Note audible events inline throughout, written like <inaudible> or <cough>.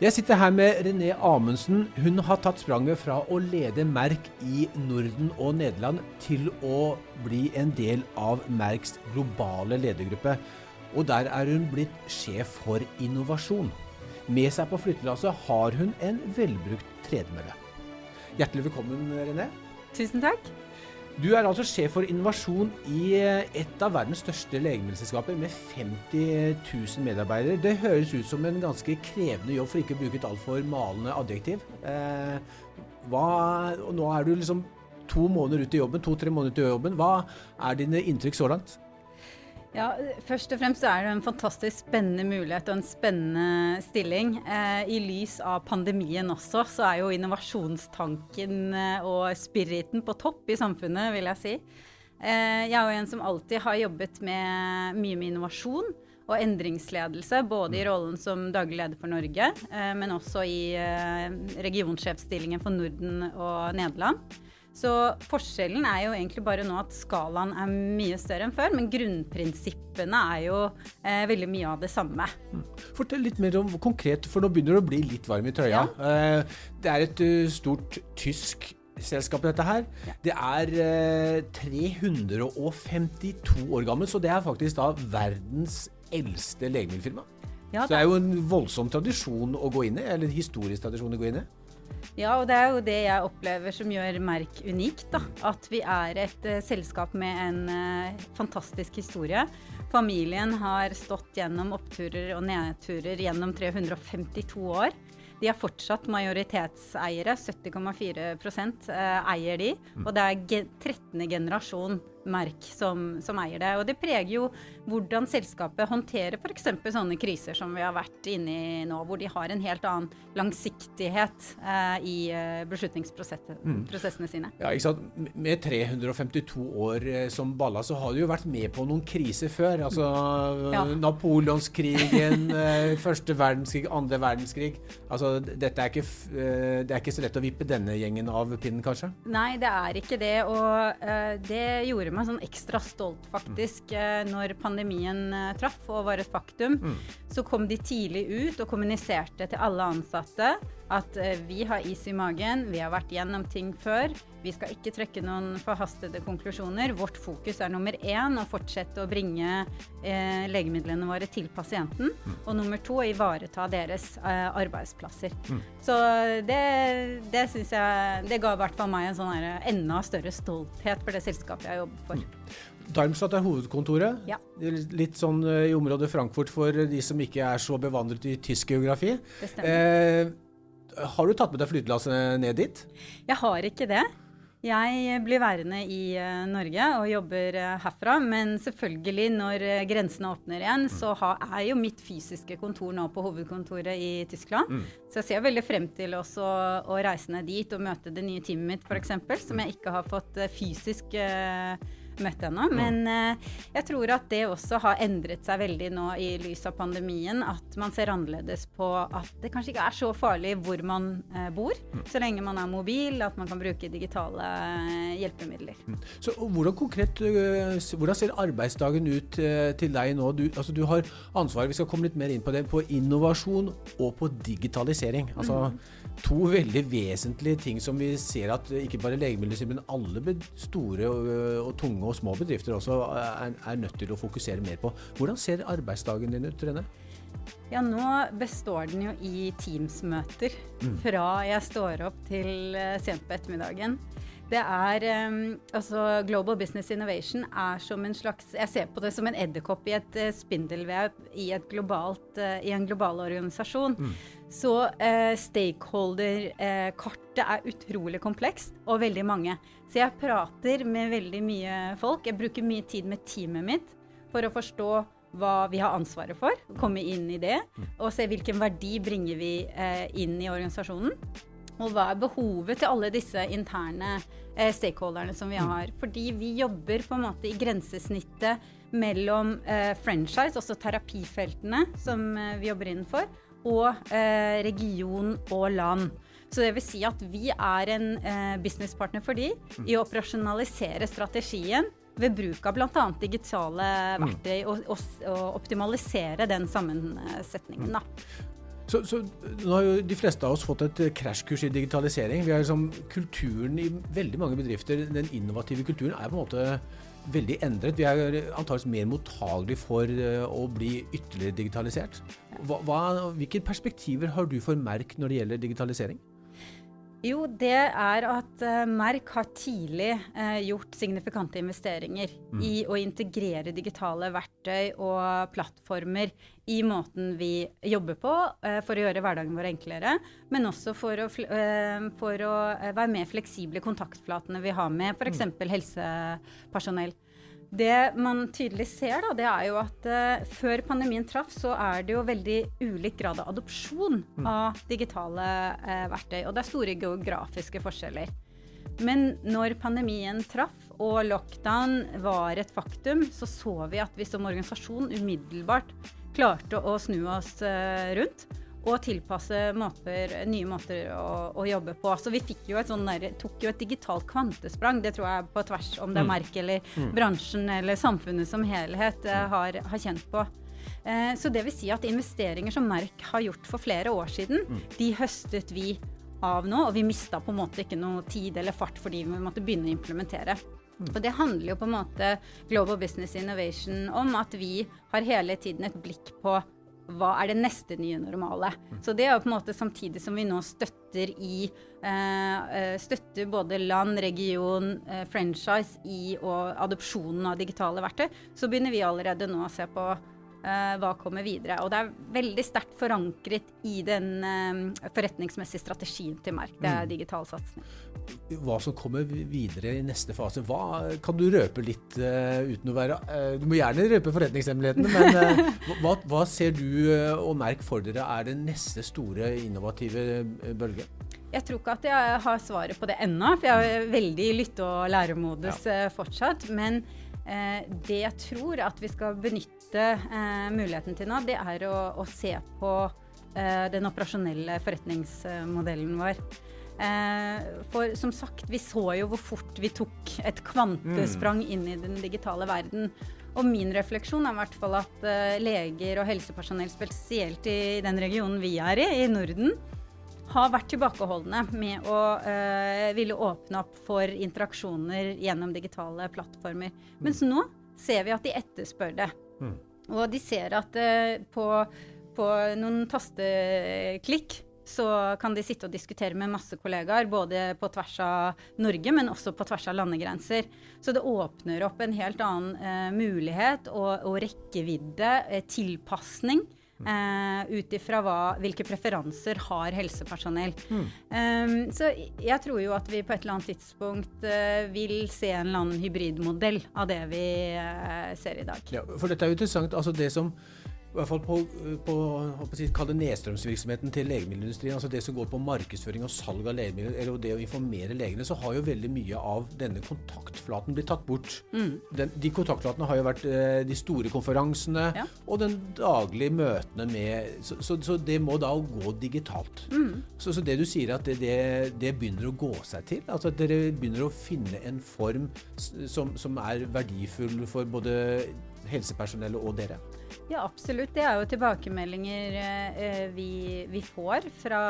Jeg sitter her med René Amundsen. Hun har tatt spranget fra å lede Merk i Norden og Nederland til å bli en del av Merks globale ledergruppe. Og der er hun blitt sjef for innovasjon. Med seg på flyttelasset har hun en velbrukt tredemølle. Hjertelig velkommen, René. Tusen takk. Du er altså sjef for innovasjon i eh, et av verdens største legemiddelselskaper med 50 000 medarbeidere. Det høres ut som en ganske krevende jobb, for ikke å bruke et altfor malende adjektiv. Eh, hva, nå er du liksom to måneder ut i jobben, to-tre måneder ut i jobben. Hva er dine inntrykk så langt? Ja, Først og fremst er det en fantastisk spennende mulighet og en spennende stilling. Eh, I lys av pandemien også, så er jo innovasjonstanken eh, og spiriten på topp i samfunnet, vil jeg si. Eh, jeg er jo en som alltid har jobbet med mye med innovasjon og endringsledelse, både i rollen som daglig leder for Norge, eh, men også i eh, regionsjefstillingen for Norden og Nederland. Så forskjellen er jo egentlig bare nå at skalaen er mye større enn før, men grunnprinsippene er jo eh, veldig mye av det samme. Mm. Fortell litt mer om konkret, for nå begynner det å bli litt varm i trøya. Ja. Eh, det er et uh, stort tysk selskap, dette her. Ja. Det er eh, 352 år gammelt, så det er faktisk da verdens eldste legemiddelfirma. Ja, så det er jo en voldsom tradisjon å gå inn i, eller historisk tradisjon å gå inn i. Ja, og det er jo det jeg opplever som gjør Merk unikt. da. At vi er et uh, selskap med en uh, fantastisk historie. Familien har stått gjennom oppturer og nedturer gjennom 352 år. De er fortsatt majoritetseiere. 70,4 uh, eier de. Mm. Og det er 13. generasjon Merk som, som, eier det. Og det preger jo hvordan selskapet håndterer f.eks. sånne kriser som vi har vært inne i nå, hvor de har en helt annen langsiktighet eh, i eh, beslutningsprosessene mm. sine. Ja, ikke sant? Med 352 år eh, som balla, så har du jo vært med på noen kriser før. Altså ja. Napoleonskrigen, <laughs> eh, første verdenskrig, andre verdenskrig. Altså, dette er ikke, det er ikke så lett å vippe denne gjengen av pinnen, kanskje? Nei, det er ikke det. Og det gjorde gjorde meg sånn ekstra stolt, faktisk, mm. når pandemien eh, traff og var et faktum. Mm. Så kom de tidlig ut og kommuniserte til alle ansatte at eh, vi har is i magen, vi har vært gjennom ting før. Vi skal ikke trekke noen forhastede konklusjoner. Vårt fokus er nummer én å fortsette å bringe eh, legemidlene våre til pasienten. Mm. Og nummer to å ivareta deres eh, arbeidsplasser. Mm. Så det, det syns jeg Det ga i hvert fall meg en sånn her, enda større stolthet for det selskapet jeg jobber for. Mm. Darmstadt er hovedkontoret. Ja. Litt sånn uh, i området Frankfurt for de som ikke er så bevandret i tysk geografi. Det stemmer. Eh, har du tatt med deg flytelasset ned dit? Jeg har ikke det. Jeg blir værende i uh, Norge og jobber uh, herfra. Men selvfølgelig, når uh, grensene åpner igjen, mm. så ha, er jo mitt fysiske kontor nå på hovedkontoret i Tyskland. Mm. Så jeg ser veldig frem til også å reise ned dit og møte det nye teamet mitt, f.eks., som mm. jeg ikke har fått fysisk møtt ennå. Men uh, jeg tror at det også har endret seg veldig nå i lys av pandemien. At man ser annerledes på at det kanskje ikke er så farlig hvor man uh, bor, mm. så lenge man er mobil, at man kan bruke digitale uh, hjelpemidler. Mm. Så hvordan konkret, hvordan ser arbeidsdagen ut til deg nå? Du, altså, du har ansvaret, vi skal komme litt mer inn på det, på innovasjon og på digitalisering. Altså mm. to veldig vesentlige ting som vi ser at ikke bare legemiddelindustrien, men alle store og, og tunge og små bedrifter også er, er, nødt til å fokusere mer på. Hvordan ser arbeidsdagen din ut, Rene? Ja, nå består den jo i Teams-møter. Mm. Fra jeg står opp til uh, sent på ettermiddagen. Det er um, Altså, Global Business Innovation er som en slags Jeg ser på det som en edderkopp i et spindelvev i, et globalt, i en global organisasjon. Mm. Så eh, stakeholder-kartet er utrolig komplekst, og veldig mange. Så jeg prater med veldig mye folk. Jeg bruker mye tid med teamet mitt for å forstå hva vi har ansvaret for, komme inn i det, mm. og se hvilken verdi bringer vi inn i organisasjonen. Og hva er behovet til alle disse interne eh, stakeholderne som vi mm. har? Fordi vi jobber på en måte i grensesnittet mellom eh, franchise, også terapifeltene som eh, vi jobber innenfor, og eh, region og land. Så det vil si at vi er en eh, businesspartner for de mm. i å operasjonalisere strategien ved bruk av bl.a. digitale mm. verktøy og, og, og, optimalisere den sammensetningen. Da. Så, så, nå har jo de fleste av oss fått et krasjkurs i digitalisering. Vi har liksom Kulturen i veldig mange bedrifter, den innovative kulturen, er på en måte veldig endret. Vi er antakeligvis mer mottagelige for uh, å bli ytterligere digitalisert. Hva, hvilke perspektiver har du for Merk når det gjelder digitalisering? Jo, det er at uh, Merk har tidlig uh, gjort signifikante investeringer mm. i å integrere digitale verktøy og plattformer i måten vi jobber på, uh, for å gjøre hverdagen vår enklere. Men også for å, for å være mer fleksible i kontaktflatene vi har med f.eks. Mm. helsepersonell. Det man tydelig ser, da, det er jo at uh, før pandemien traff, så er det jo veldig ulik grad av adopsjon mm. av digitale uh, verktøy. Og det er store geografiske forskjeller. Men når pandemien traff og lockdown var et faktum, så så vi at vi som organisasjon umiddelbart klarte å snu oss uh, rundt og tilpasse måter, nye måter å, å, jobbe på. Så vi jo et sånn der, tok jo et digitalt kvantesprang, det tror jeg på tvers om det er mm. Merk eller mm. bransjen eller samfunnet som helhet eh, har, har, kjent på. Eh, så det vil si at investeringer som Merk har gjort for flere år siden, mm. de høstet vi av nå, og vi mista på en måte ikke noe tid eller fart fordi vi måtte begynne å implementere. Mm. Og det handler jo på en måte Global Business Innovation om at vi har hele tiden et blikk på hva er det neste nye normale? Mm. Så det er jo på en måte samtidig som vi nå støtter i eh, eh Støtter både land, region, eh, franchise i og adopsjonen av digitale verktøy, så begynner vi allerede nå å se på hva kommer videre. Og det er veldig sterkt forankret i den eh, forretningsmessige strategien til Merk. Det er mm. digital satsing. Hva som kommer videre i neste fase, hva, kan du røpe litt uh, uten å være Du må gjerne røpe forretningshemmelighetene, men <laughs> hva, hva, ser du og Merk for dere er den neste store innovative bølge? Jeg tror ikke at jeg har svaret på det ennå, for jeg er veldig lytte- og læremodus ja. fortsatt. Men Eh, det jeg tror at vi skal benytte eh, muligheten til nå, det er å, å se på eh, den operasjonelle forretningsmodellen vår. For som sagt, vi så jo hvor fort vi tok et kvantesprang inn i den digitale verden. Og min refleksjon er i hvert fall at leger og helsepersonell, spesielt i den regionen vi er i, i Norden, har vært tilbakeholdne med å øh, ville åpne opp for interaksjoner gjennom digitale plattformer. Mm. Mens nå ser vi at de etterspør det. Mm. Og de ser at øh, på, på, noen tasteklikk så kan de sitte og diskutere med masse kollegaer, både på tvers av Norge, men også på tvers av landegrenser. Så det åpner opp en helt annen øh, mulighet og, og rekkevidde, tilpasning Uh, Ut ifra hvilke preferanser har helsepersonell. Mm. Um, så jeg tror jo at vi på et eller annet tidspunkt uh, vil se en eller annen hybridmodell av det vi uh, ser i dag. Ja, for dette er jo interessant. altså det som i hvert fall på, på si, nedstrømsvirksomheten til legemiddelindustrien, altså det som går på markedsføring og salg av legemidler, eller det å informere legene, så har jo veldig mye av denne kontaktflaten blitt tatt bort. Mm. Den, de kontaktflatene har jo vært eh, de store konferansene ja. og den daglige møtene med Så, så, så det må da gå digitalt. Mm. Så, så, det du sier at det, det, det, begynner å gå seg til? Altså at dere begynner å finne en form som, som er verdifull for både helsepersonellet og dere? Ja, absolutt. Det er jo tilbakemeldinger eh, vi, vi, får fra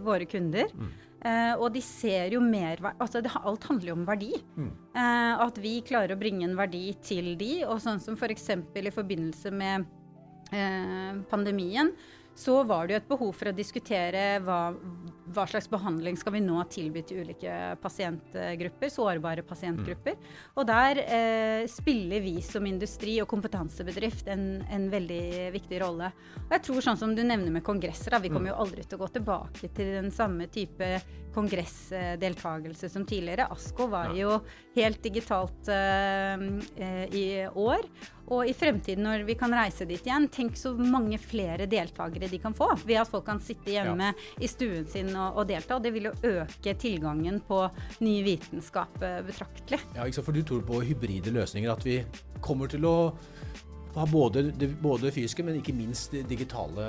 våre kunder. Mm. Eh, og de ser jo mer Altså det, alt handler jo om verdi. Mm. Eh, at vi klarer å bringe en verdi til de, og sånn som f.eks. For i forbindelse med eh, pandemien, så var det jo et behov for å diskutere hva, hva, slags behandling skal vi nå tilby til ulike pasientgrupper, sårbare pasientgrupper. Mm. Og der eh, spiller vi som industri og kompetansebedrift en, en, veldig viktig rolle. Og jeg tror sånn som du nevner med kongresser, da, vi kommer mm. jo aldri til å gå tilbake til den samme type kongressdeltakelse som tidligere. ASKO var jo helt digitalt eh, eh, i år. Og i fremtiden, når vi kan reise dit igjen, tenk så mange flere deltakere de kan få. Ved at folk kan sitte hjemme ja. i stuen sin og, og, delta. Og det vil jo øke tilgangen på ny vitenskap uh, betraktelig. Ja, ikke sant? For du tror på hybride løsninger. At vi kommer til å ha både det både fysiske, men ikke minst det digitale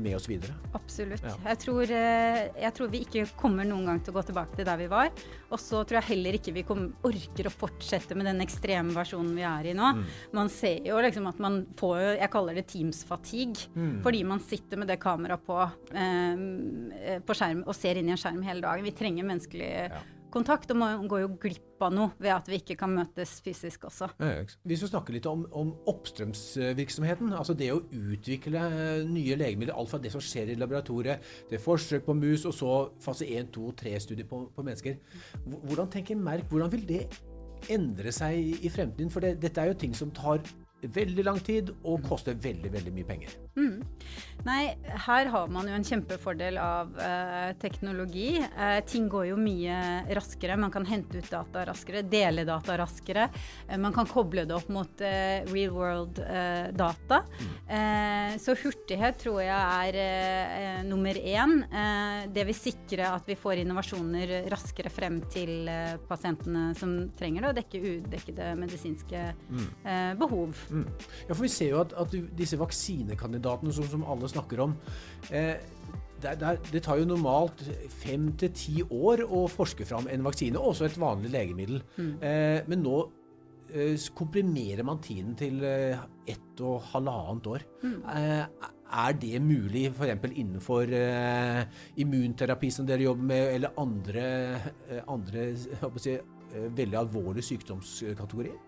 med oss videre. Absolutt. Ja. Jeg, tror, eh, jeg, tror, vi ikke kommer noen gang til å gå tilbake til der vi var. Og så tror jeg heller ikke vi kom, orker å fortsette med den ekstreme versjonen vi er i nå. Mm. Man ser jo liksom at man får Jeg kaller det Teams-fatigue. Mm. Fordi man sitter med det kameraet på, eh, på skjerm og ser inn i en skjerm hele dagen. Vi trenger menneskelig ja kontakt, og man går jo glipp av noe ved at vi ikke kan møtes fysisk også. Hvis vi snakker litt om, om oppstrømsvirksomheten, altså det å utvikle eh, nye legemidler, alt fra det som skjer i laboratoriet, det er forsøk på mus, og så fase 1, 2, 3-studier på, på, mennesker. Hvordan tenker Merk, hvordan vil det endre seg i fremtiden? For det, dette er jo ting som tar veldig lang tid og koster veldig, veldig mye penger. Mm. Nei, her har man jo en kjempefordel av eh, teknologi. Eh, ting går jo mye raskere. Man kan hente ut data raskere, dele data raskere. Eh, man kan koble det opp mot real world data. Mm. så hurtighet tror jeg er nummer én. det vil sikre at vi får innovasjoner raskere frem til pasientene som trenger det, og dekke udekkede medisinske mm. behov. Mm. Ja, for vi ser jo at, at disse vaksinekandidatene som, som alle snakker om eh, det, det, det, tar jo normalt fem til ti år å forske fram en vaksine, også et vanlig legemiddel. Mm. Eh, men nå eh, komprimerer man tiden til eh, ett og halvannet år. Mm. Eh, er det mulig f.eks. innenfor eh, immunterapi som dere jobber med, eller andre, andre si, veldig alvorlige sykdomskategorier?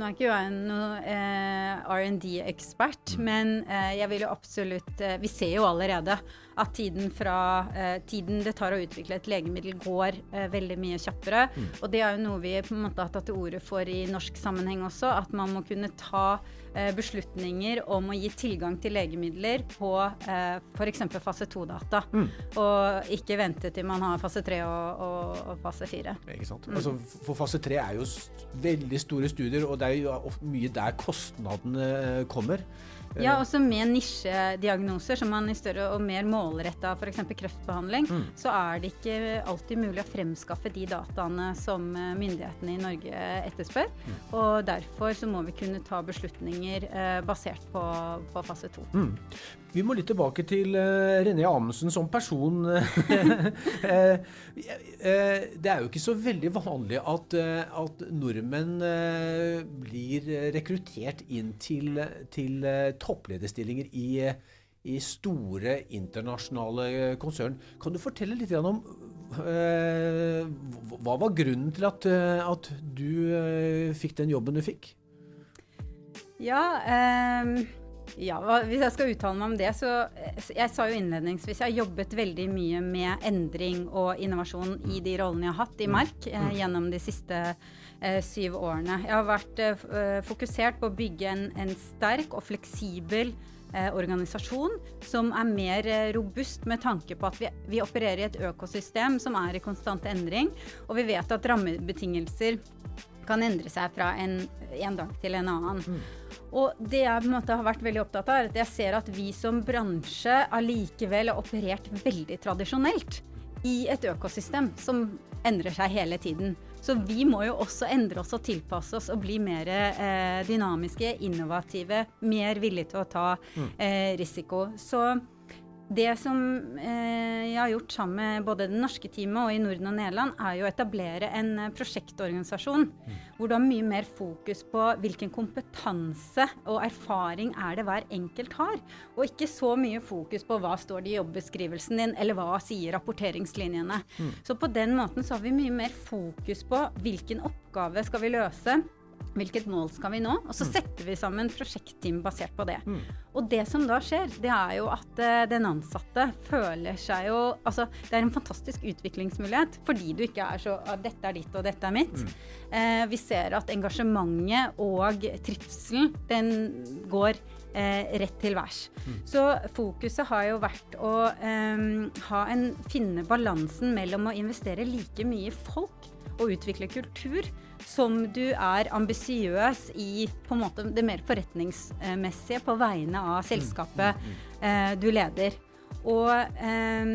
Nå er ikke jeg noen eh, R&D-ekspert, mm. men eh, jeg vil jo absolutt eh, Vi ser jo allerede at tiden, fra, eh, tiden det tar å utvikle et legemiddel, går eh, veldig mye kjappere. Mm. Og det er jo noe vi på en måte har tatt til orde for i norsk sammenheng også, at man må kunne ta eh, beslutninger om å gi tilgang til legemidler på eh, f.eks. fase 2-data. Mm. Og ikke vente til man har fase 3 og, og, og fase 4. Ikke sant. Mm. Altså, for fase 3 er jo veldig store studier, og det er jo mye der kostnadene kommer. Ja, også med nisjediagnoser, som man i større og mer målretta f.eks. kreftbehandling, mm. så er det ikke alltid mulig å fremskaffe de dataene som eh, myndighetene i Norge etterspør. Mm. Og derfor så må vi kunne ta beslutninger eh, basert på, på fase to. Mm. Vi må litt tilbake til uh, René Amundsen som person. uh, <laughs> det er jo ikke så veldig vanlig at, at nordmenn blir rekruttert inn til, til topplederstillinger i, i, store internasjonale konsern. Kan du fortelle litt om hva var grunnen til at, at du fikk den jobben du fikk? Ja, um ja, Hvis jeg skal uttale meg om det, så Jeg sa jo innledningsvis jeg har jobbet veldig mye med endring og innovasjon i de rollene jeg har hatt i mark Merk eh, mm. gjennom de siste eh, syv årene. Jeg har vært eh, fokusert på å bygge en, en sterk og fleksibel eh, organisasjon som er mer eh, robust med tanke på at vi, vi opererer i et økosystem som er i konstant endring, og vi vet at rammebetingelser kan endre seg fra en, en dag til en annen. Mm. Og det jeg på en måte har vært veldig opptatt av, er at jeg ser at vi som bransje allikevel har operert veldig tradisjonelt i et økosystem som endrer seg hele tiden. Så vi må jo også endre oss og tilpasse oss og bli mer eh, dynamiske, innovative, mer villige til å ta mm. eh, risiko. Så det som eh, jeg har gjort sammen med både det norske teamet og i Norden og Nederland, er jo å etablere en eh, prosjektorganisasjon mm. hvor du har mye mer fokus på hvilken kompetanse og erfaring er det hver enkelt har. Og ikke så mye fokus på hva står det i jobbeskrivelsen din, eller hva sier rapporteringslinjene. Mm. Så på den måten så har vi mye mer fokus på hvilken oppgave skal vi løse Hvilket mål skal vi nå? Og så mm. setter vi sammen prosjektteam basert på det. Mm. Og det som da skjer, det er jo at uh, den ansatte føler seg jo Altså, det er en fantastisk utviklingsmulighet fordi du ikke er så uh, Dette er ditt, og dette er mitt. Mm. Uh, vi ser at engasjementet og trivselen, den går rett til værs. Mm. Så fokuset har jo vært å um, ha en, finne balansen mellom å investere like mye i folk og utvikle kultur som du er ambisiøs i på en måte det mer forretningsmessige på vegne av selskapet mm, mm, mm. eh, du leder. Og eh,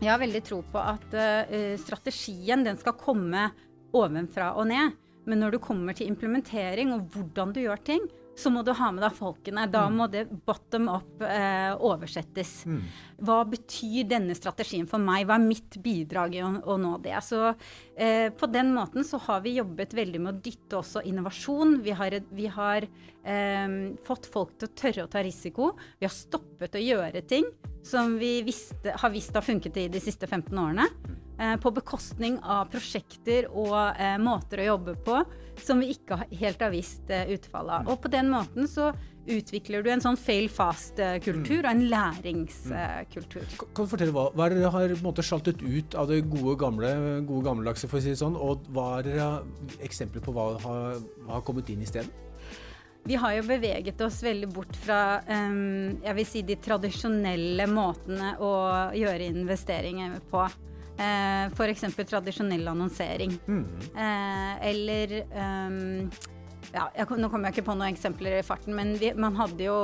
jeg har veldig tro på at eh, strategien den skal komme ovenfra og ned. Men når du kommer til implementering og hvordan du gjør ting, så må du ha med deg folkene. Da må det bottom up eh, oversettes. Mm. Hva betyr denne strategien for meg? Hva er mitt bidrag i å, å nå det? Så eh, på den måten så har vi jobbet veldig med å dytte også innovasjon. Vi har, vi har eh, fått folk til å tørre å ta risiko. Vi har stoppet å gjøre ting som vi visste, har visst har funket i de siste 15 årene. Eh, på bekostning av prosjekter og eh, måter å jobbe på som vi ikke helt har visst eh, utfallet av. Og på den måten så utvikler du en sånn fail fast-kultur og en læringskultur. Kan kan du fortelle hva, hva er det dere har måte sjaltet ut av det gode, gamle, gode gammeldagse, for å si det sånn, og hva er eksempler på hva har, hva har kommet inn i stedet? Vi har jo beveget oss veldig bort fra um, jeg vil si de tradisjonelle måtene å gjøre investeringer på. Uh, F.eks. tradisjonell annonsering. Mm. Eh, eller um, ja, jeg, Nå kommer jeg ikke på noen eksempler i farten, men vi, man hadde jo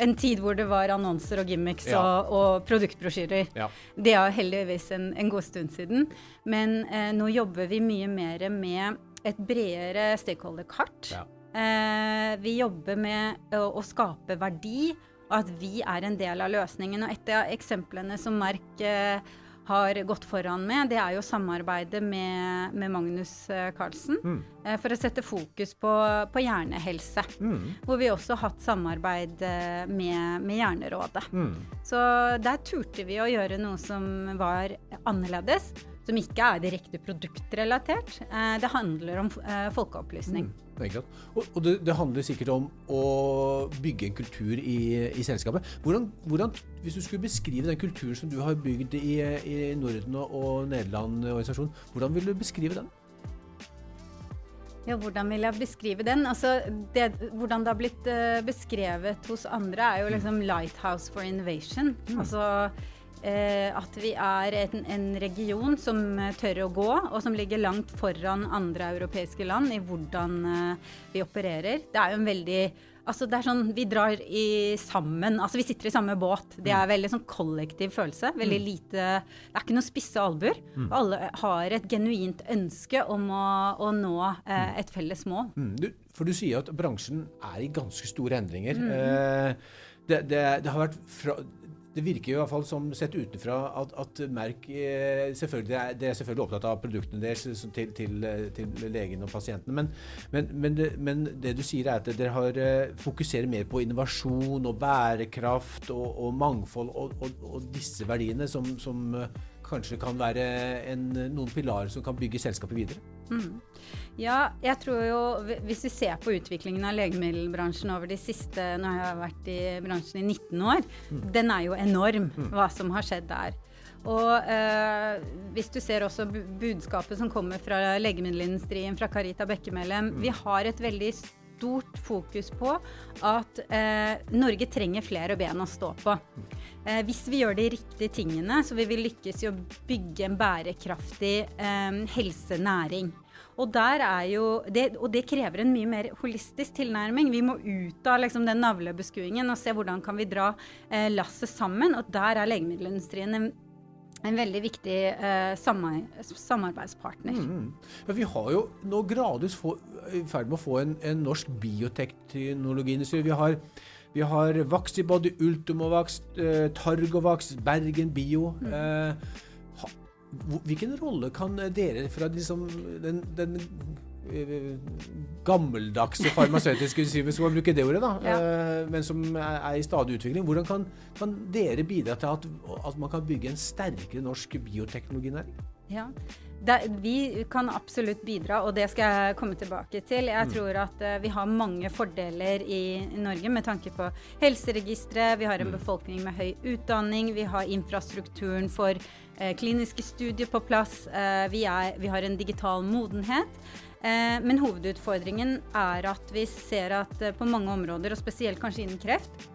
en tid hvor det var annonser og gimmicks Ja. og, og produktbrosjyrer. Ja. Det er heldigvis en, en god stund siden. Men eh, nå jobber vi mye mer med et bredere stakeholder-kart. Ja. Eh, vi jobber med å, å skape verdi, og at vi er en del av løsningen. Og et av eksemplene som Mark eh, har gått foran med, det er jo samarbeidet med, med Magnus eh, Carlsen. Mm. eh, For å sette fokus på, på hjernehelse. Mm. Hvor vi også har hatt samarbeid eh, med, med Hjernerådet. Mm. Så der turte vi å gjøre noe som var annerledes. Som ikke er direkte produktrelatert. Det handler om folkeopplysning. Mm. Sant. Og, og det, det handler sikkert om å bygge en kultur i, i selskapet. Hvordan, hvordan, hvis du skulle beskrive den kulturen som du har bygd i, i Norden og, og Nederland-organisasjonen, hvordan vil du beskrive den? Ja, hvordan vil jeg beskrive den? Altså, det, hvordan det har blitt eh, beskrevet hos andre, er jo liksom 'lighthouse for innovation'. Altså eh, at vi er en, en region som eh, tør å gå, og som ligger langt foran andre europeiske land i hvordan eh, vi opererer. Det er jo en veldig Altså det er sånn, Vi drar i sammen. altså Vi sitter i samme båt. Det er veldig sånn kollektiv følelse. veldig lite, Det er ikke noen spisse albuer. Alle har et genuint ønske om å, å nå eh, et felles mål. Mm. Du, for du sier at bransjen er i ganske store endringer. Eh, det, det, det har vært fra det virker i hvert fall som sett utenfra at, at Merk eh, selvfølgelig er, det er selvfølgelig opptatt av produktene deres til, til, eh, til legene og pasientene, men, men, men, det, men det du sier er at dere har eh, fokuserer mer på innovasjon og bærekraft og, og mangfold og, og, og disse verdiene som, som eh, kanskje kan være en, noen pilarer som kan bygge selskapet videre. Mm. Ja, jeg tror jo Hvis vi ser på utviklingen av legemiddelbransjen over de siste Nå har jeg vært i bransjen i 19 år. Den er jo enorm, hva som har skjedd der. Og eh, hvis du ser også budskapet som kommer fra legemiddelindustrien, fra Carita Bekkemellem Vi har et veldig stort fokus på at eh, Norge trenger flere ben å stå på. Eh, hvis vi gjør de riktige tingene, så vil vi lykkes i å bygge en bærekraftig eh, helsenæring. Og, jo, det, og det krever en mye mer holistisk tilnærming. Vi må ut av liksom, den navlebeskuingen og se hvordan kan vi dra eh, lasset sammen. Og der er legemiddelindustrien en, en veldig viktig uh, samar samarbeidspartner. Mm. Ja, vi har jo nå gradvis i ferd med å få en, en norsk bioteknologiindustri. Vi har, vi har Vaxibody, Ultimovax, uh, Targovax, Bergen Bio. Eh, ha, hvilken rolle kan dere fra liksom, den, den eh, gammeldagse farmasøytiske enzymer, skal vi skal bruke det ordet, da, ja. men som er, i stadig utvikling. Hvordan kan, kan dere bidra til at, at man kan bygge en sterkere norsk bioteknologinæring? Ja. Det, vi kan absolutt bidra, og det skal jeg komme tilbake til. Jeg tror at uh, vi har mange fordeler i, i Norge med tanke på helseregistre. Vi har en befolkning med høy utdanning. Vi har infrastrukturen for uh, kliniske studier på plass. uh, vi, er, vi har en digital modenhet. Eh, men hovedutfordringen er at vi ser at eh, på mange områder, og spesielt kanskje innen kreft,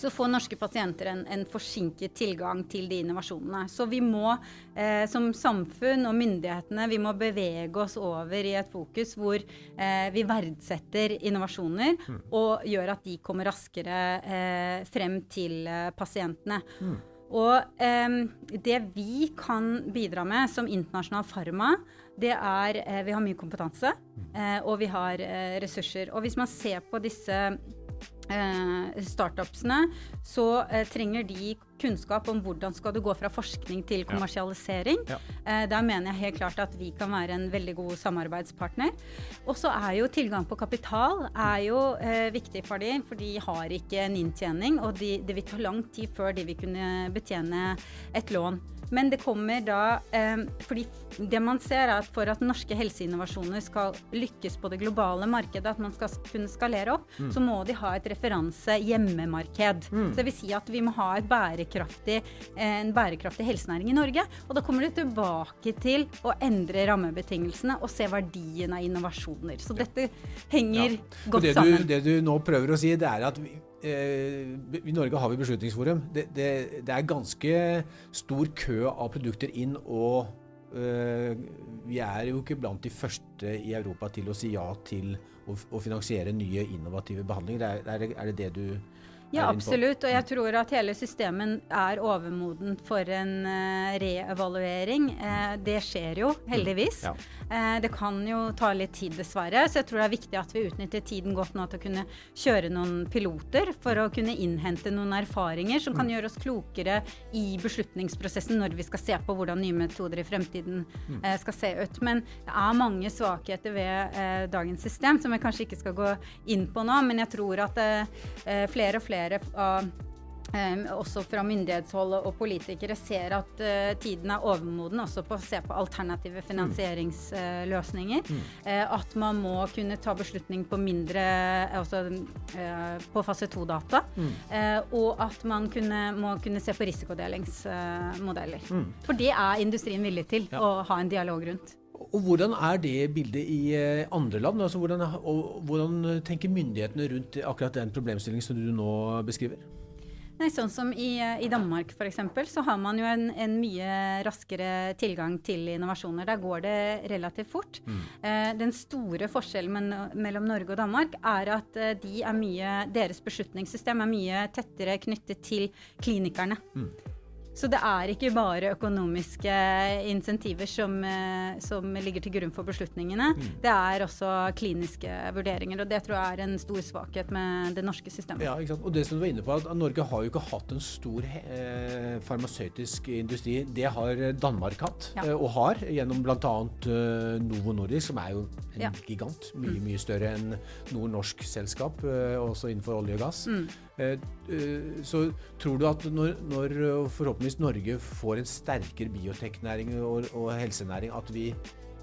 så får norske pasienter en, en forsinket tilgang til de innovasjonene. Så vi må eh, som samfunn og myndighetene vi må bevege oss over i et fokus hvor eh, vi verdsetter innovasjoner og gjør at de kommer raskere eh, frem til eh, pasientene. Og eh, det vi kan bidra med som internasjonal farma, det er eh, Vi har mye kompetanse, eh, og vi har eh, ressurser. Og hvis man ser på disse eh, startupsene, så eh, trenger de kunnskap om hvordan skal du gå fra forskning til kommersialisering. Ja. Ja. der mener jeg helt klart at vi kan være en veldig god samarbeidspartner. Og så er jo tilgang på kapital er jo eh, viktig for dem, for de har ikke en inntjening. Og de, det vil ta lang tid før de vil kunne betjene et lån. Men det kommer da eh, fordi det man ser er at for at norske helseinnovasjoner skal lykkes på det globale markedet, at man skal kunne skalere opp, Mm. så må de ha et referanse hjemmemarked. Så det vil si at vi må ha et bærekraftig, en bærekraftig helsenæring i Norge. Og da kommer du tilbake til å endre rammebetingelsene og se verdien av innovasjoner. Så dette henger Ja. Godt det du, sammen. det du nå prøver å si, det er at vi, eh, i Norge har vi Beslutningsforum. Det, det, det er ganske stor kø av produkter inn, og eh, vi er jo ikke blant de første i Europa til å si ja til å, å finansiere nye innovative behandlinger. Er, er, er det det du Ja, absolutt. Og jeg tror at hele systemet er overmodent for en eh, reevaluering. Eh, det skjer jo, heldigvis. Ja. Eh, det kan jo ta litt tid, dessverre. Så jeg tror det er viktig at vi utnytter tiden godt nå til å kunne kjøre noen piloter for å kunne innhente noen erfaringer som kan gjøre oss klokere i beslutningsprosessen når vi skal se på hvordan nye metoder i fremtiden skal se ut. Men det er mange svakheter ved dagens system som vi kanskje ikke skal gå inn på nå. Men jeg tror at flere og flere av eh, også fra myndighetshold og politikere ser at eh, tiden er overmoden også på å se på alternative finansieringsløsninger. Eh, at man må kunne ta beslutning på mindre altså, eh, på fase 2-data. Eh, og at man kunne, må kunne se på risikodelingsmodeller. For det er industrien villig til Ja. å ha en dialog rundt. Og hvordan er det bildet i eh, andre land? Altså hvordan, og hvordan tenker myndighetene rundt akkurat den problemstillingen som du nå beskriver? Nei, sånn som i, i Danmark f.eks., så har man jo en, en mye raskere tilgang til innovasjoner. Der går det relativt fort. Eh, den store forskjellen men, mellom Norge og Danmark er at eh, de er mye, deres beslutningssystem er mye tettere knyttet til klinikerne. Så det er ikke bare økonomiske insentiver som, eh, som ligger til grunn for beslutningene. Det er også kliniske vurderinger, og det tror jeg er en stor svakhet med det norske systemet. Ja, ikke sant? Og det som du var inne på, at Norge har jo ikke hatt en stor eh, farmasøytisk industri. Det har Danmark hatt, Ja. eh, og har, gjennom bl.a. Eh, Novo Nordisk, som er jo en Ja. gigant. Mye mye større enn noe norsk selskap, eh, også innenfor olje og gass. Eh, så tror du at når, når eh, forhåpentligvis Norge får en sterkere bioteknæring og, og helsenæring, at, vi,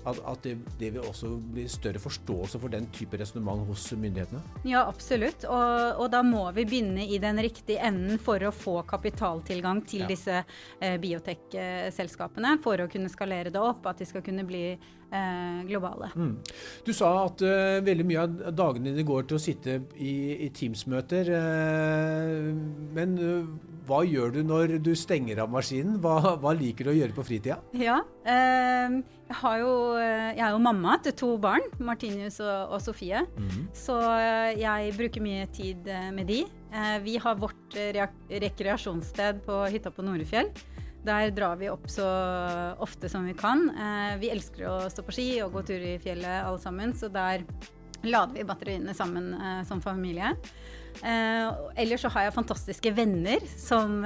at, at det, det vil også bli større forståelse for den type resonnement hos myndighetene? Ja, absolutt. Og, og da må vi begynne i den riktige enden for å få kapitaltilgang til Ja. disse eh, biotek-selskapene. For å kunne skalere det opp, at de skal kunne bli eh, globale. Du sa at uh, veldig mye av dagene dine går til å sitte i, i Teams-møter. Uh, men uh, hva gjør du når du stenger av maskinen? Hva, hva liker du å gjøre på fritida? Ja. jeg, har jo, jeg er jo mamma til to barn, Martinius og, og Sofie. Så eh, jeg bruker mye tid med de. Vi har vårt rekreasjonssted på hytta på Norefjell. Der drar vi opp så ofte som vi kan. Eh, vi elsker å stå på ski og gå tur i fjellet alle sammen, så der lader vi batteriene sammen eh, som familie. Eh, ellers så har jeg fantastiske venner som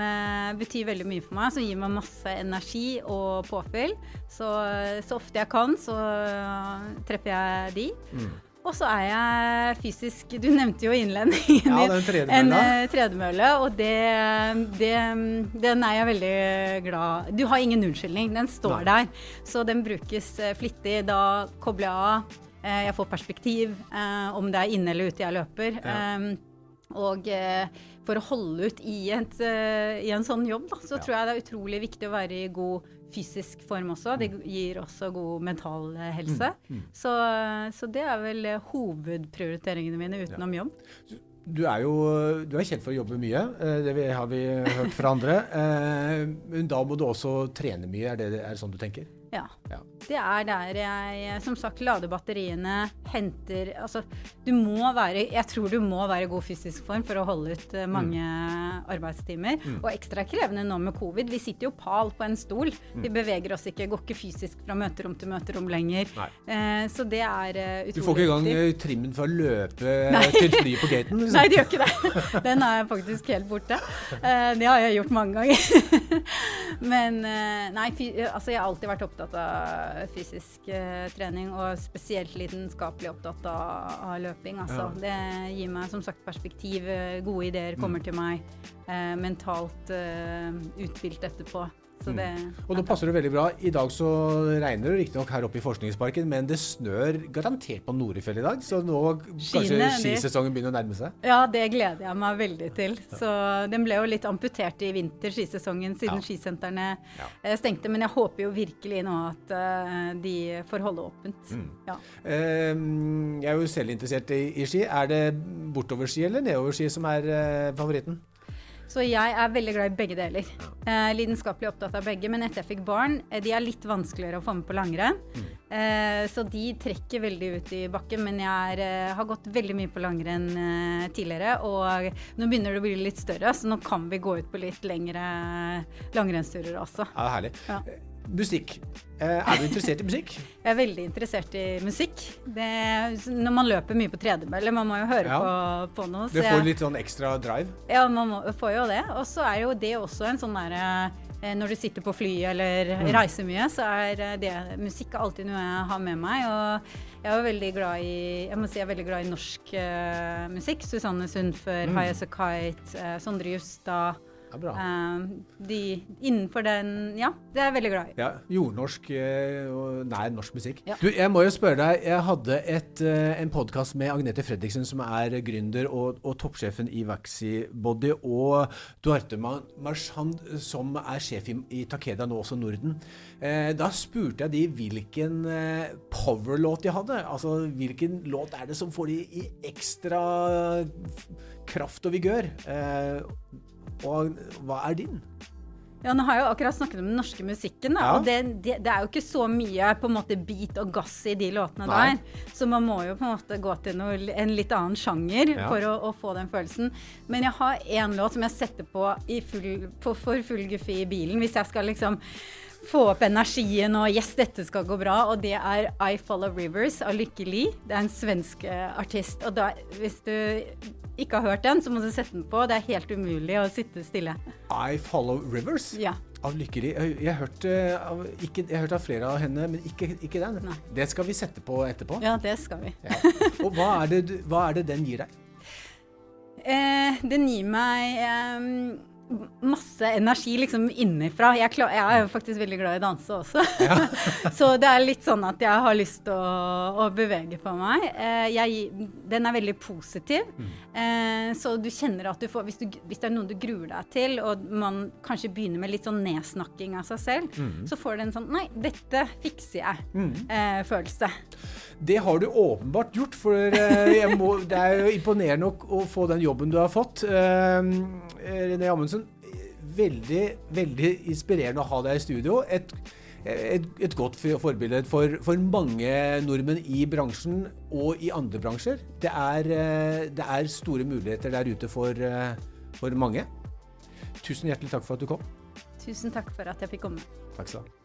betyr veldig mye for meg, som gir meg masse energi og påfyll. Så, så ofte jeg kan, så treffer jeg de. Og så er jeg fysisk Du nevnte jo innledningen Ja, din en eh, tredemølle, og det, det, den er jeg veldig glad Du har ingen unnskyldning, den står Nei. der. Så den brukes eh, flittig. Da kobler jeg av. Eh, jeg får perspektiv, om det er inne eller ute jeg løper. Ja. Og eh, for å holde ut i, et, eh, i en sånn jobb, da, så Ja. tror jeg det er utrolig viktig å være i god fysisk form også. Det gir også god mental eh, helse. Så, så det er vel hovedprioriteringene mine utenom jobb. Du er jo du er kjent for å jobbe mye, det har vi hørt fra andre. Men da må du også trene mye, er det, er det sånn du tenker? Ja. Ja. Det er der jeg som sagt lader batteriene, henter Altså, du må være Jeg tror du må være i god fysisk form for å holde ut mange mange arbeidstimer. Og ekstra krevende nå med covid. Vi sitter jo pal på en stol. Vi beveger oss ikke, går ikke fysisk fra møterom til møterom lenger. Eh, så det er eh, utrolig Du får ikke engang eh, trimmen for å løpe til flyet på gaten? Liksom. Nei, det gjør ikke det. <laughs> Den er faktisk helt borte. Eh, det har jeg gjort mange ganger. <laughs> Men eh, nei, fy, altså jeg har alltid vært opptatt av fysisk eh, trening, og spesielt lidenskapelig opptatt av, av løping. Altså. Det gir meg som sagt perspektiv, eh, gode ideer kommer til meg, eh, mentalt eh, uthvilt etterpå. Så det Og nå passer det veldig bra. I dag så regner det riktignok her oppe i Forskningsparken, men det snør garantert på Norefjell i dag, så nå kanskje skisesongen begynner å nærme seg? Ja, det gleder jeg meg veldig til. Så Den ble jo litt amputert i vinter, skisesongen, siden Ja. skisentrene Ja. eh, stengte. Men jeg håper jo virkelig nå at eh, de får holde åpent. Mm. Ja. Eh, jeg er jo selv interessert i, i ski. Er det bortoverski eller nedoverski som er eh, favoritten? Så jeg er veldig glad i begge deler. Eh, lidenskapelig opptatt av begge, men etter jeg fikk barn, eh, de er litt vanskeligere å få med på langrenn. Eh, så de trekker veldig ut i bakken, men jeg er, eh, har gått veldig mye på langrenn eh, tidligere. Og nå begynner det å bli litt større, så nå kan vi gå ut på litt lengre langrennsturer også. Ja, er herlig. Ja. Musikk. Eh, er du interessert i musikk? <laughs> Jeg er veldig interessert i musikk. Det, når man løper mye på tredemølle, man må jo høre Ja. på, på noe. Det får litt sånn ekstra drive. Ja, man må, får jo det. Og så er jo det også en sånn derre eh, Når du sitter på flyet eller Mm. reiser mye, så er eh, det musikk alltid noe jeg har med meg. Og jeg er veldig glad i jeg må si jeg er veldig glad i norsk uh, musikk. Susanne Sundfør, Mm. High As A Kite, uh, Sondre Justad. Ja, bra. eh, de innenfor den Ja, det er jeg veldig glad i. Ja, Jordnorsk eh, og nær norsk musikk. Ja. Du, jeg må jo spørre deg, jeg hadde et, eh, en podkast med Agnete Fredriksen, som er gründer og, og toppsjefen i Vaxibody, og Duarte Marchand, som er sjef i, i Takeda, nå også Norden. Eh, da spurte jeg de hvilken power-låt de hadde. Altså hvilken låt er det som får de i ekstra kraft og vigør? Og hva er din? Ja, nå har jeg jo akkurat snakket om den norske musikken, da, Ja. og det, det, det er jo ikke så mye på en måte beat og gass i de låtene Nei. der. Så man må jo på en måte gå til noe, en litt annen sjanger Ja. for å, å få den følelsen. Men jeg har én låt som jeg setter på, i full, på for full guffe i bilen hvis jeg skal liksom få opp energien og 'yes, dette skal gå bra', og det er 'I Follow Rivers' av Lykke Li. Det er en svensk eh, artist. Og da, hvis du ikke har hørt den, så må du sette den på. Det er helt umulig å sitte stille. I Follow Rivers Ja. av Lykke Li. jeg, eh, jeg har hørt av flere av henne, men ikke, ikke den. Nei. Det skal vi sette på etterpå. ja, det skal vi. Ja. Og hva er, det, hva er det den gir deg? <laughs> Eh, den gir meg eh, masse energi liksom innenfra. Jeg, klar, jeg er jo faktisk veldig glad i å danse også. <laughs> så det er litt sånn at jeg har lyst til å, å bevege på meg. Eh, jeg, den er veldig positiv. Eh, så du kjenner at du får hvis, du, hvis det er noen du gruer deg til, og man kanskje begynner med litt sånn nedsnakking av seg selv, så får du en sånn Nei, dette fikser jeg-følelse. Det har du åpenbart gjort, for eh, må, det er jo imponerende å, få den jobben du har fått. Eh, René Amundsen, veldig, veldig inspirerende å ha deg i studio. Et, et, et godt forbilde for, for mange nordmenn i bransjen og i andre bransjer. Det er, eh, det er store muligheter der ute for, eh, for mange. Tusen hjertelig takk for at du kom. Tusen takk for at jeg fikk komme. Takk skal du ha.